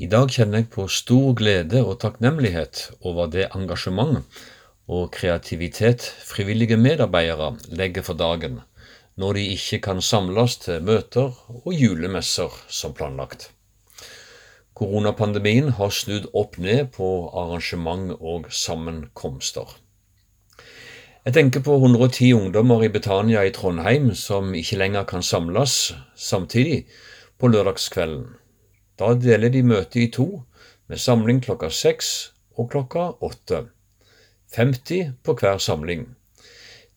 I dag kjenner jeg på stor glede og takknemlighet over det engasjement og kreativitet frivillige medarbeidere legger for dagen når de ikke kan samles til møter og julemesser som planlagt. Koronapandemien har snudd opp ned på arrangement og sammenkomster. Jeg tenker på 110 ungdommer i Betania i Trondheim som ikke lenger kan samles samtidig på lørdagskvelden. Da deler de møtet i to, med samling klokka seks og klokka åtte. 50 på hver samling.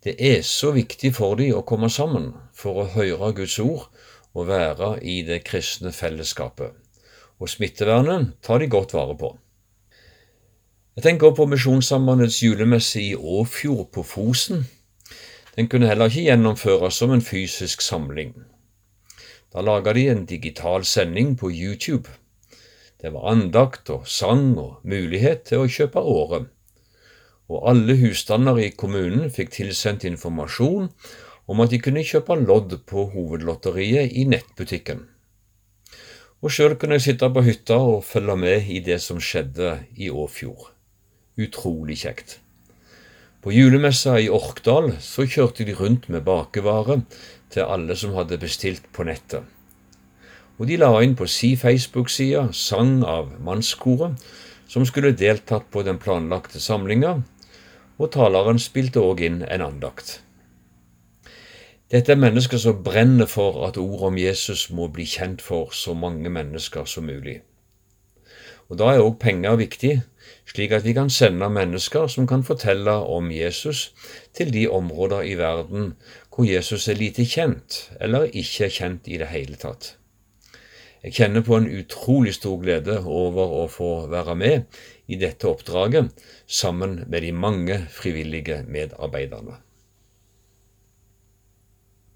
Det er så viktig for de å komme sammen for å høre Guds ord og være i det kristne fellesskapet. Og smittevernet tar de godt vare på. Jeg tenker også på Misjonssambandets julemesse i Åfjord på Fosen. Den kunne heller ikke gjennomføres som en fysisk samling. Da laga de en digital sending på YouTube. Det var andakt og sang og mulighet til å kjøpe året. Og alle husstander i kommunen fikk tilsendt informasjon om at de kunne kjøpe lodd på hovedlotteriet i nettbutikken. Og sjøl kunne jeg sitte på hytta og følge med i det som skjedde i Åfjord. Utrolig kjekt. På julemessa i Orkdal så kjørte de rundt med bakevare til alle som hadde bestilt på nettet. Og de la inn på si Facebook-side sang av mannskoret som skulle deltatt på den planlagte samlinga, og taleren spilte òg inn en andakt. Dette er mennesker som brenner for at ordet om Jesus må bli kjent for så mange mennesker som mulig. Og Da er òg penger viktig, slik at vi kan sende mennesker som kan fortelle om Jesus til de områder i verden hvor Jesus er lite kjent, eller ikke er kjent i det hele tatt. Jeg kjenner på en utrolig stor glede over å få være med i dette oppdraget sammen med de mange frivillige medarbeiderne.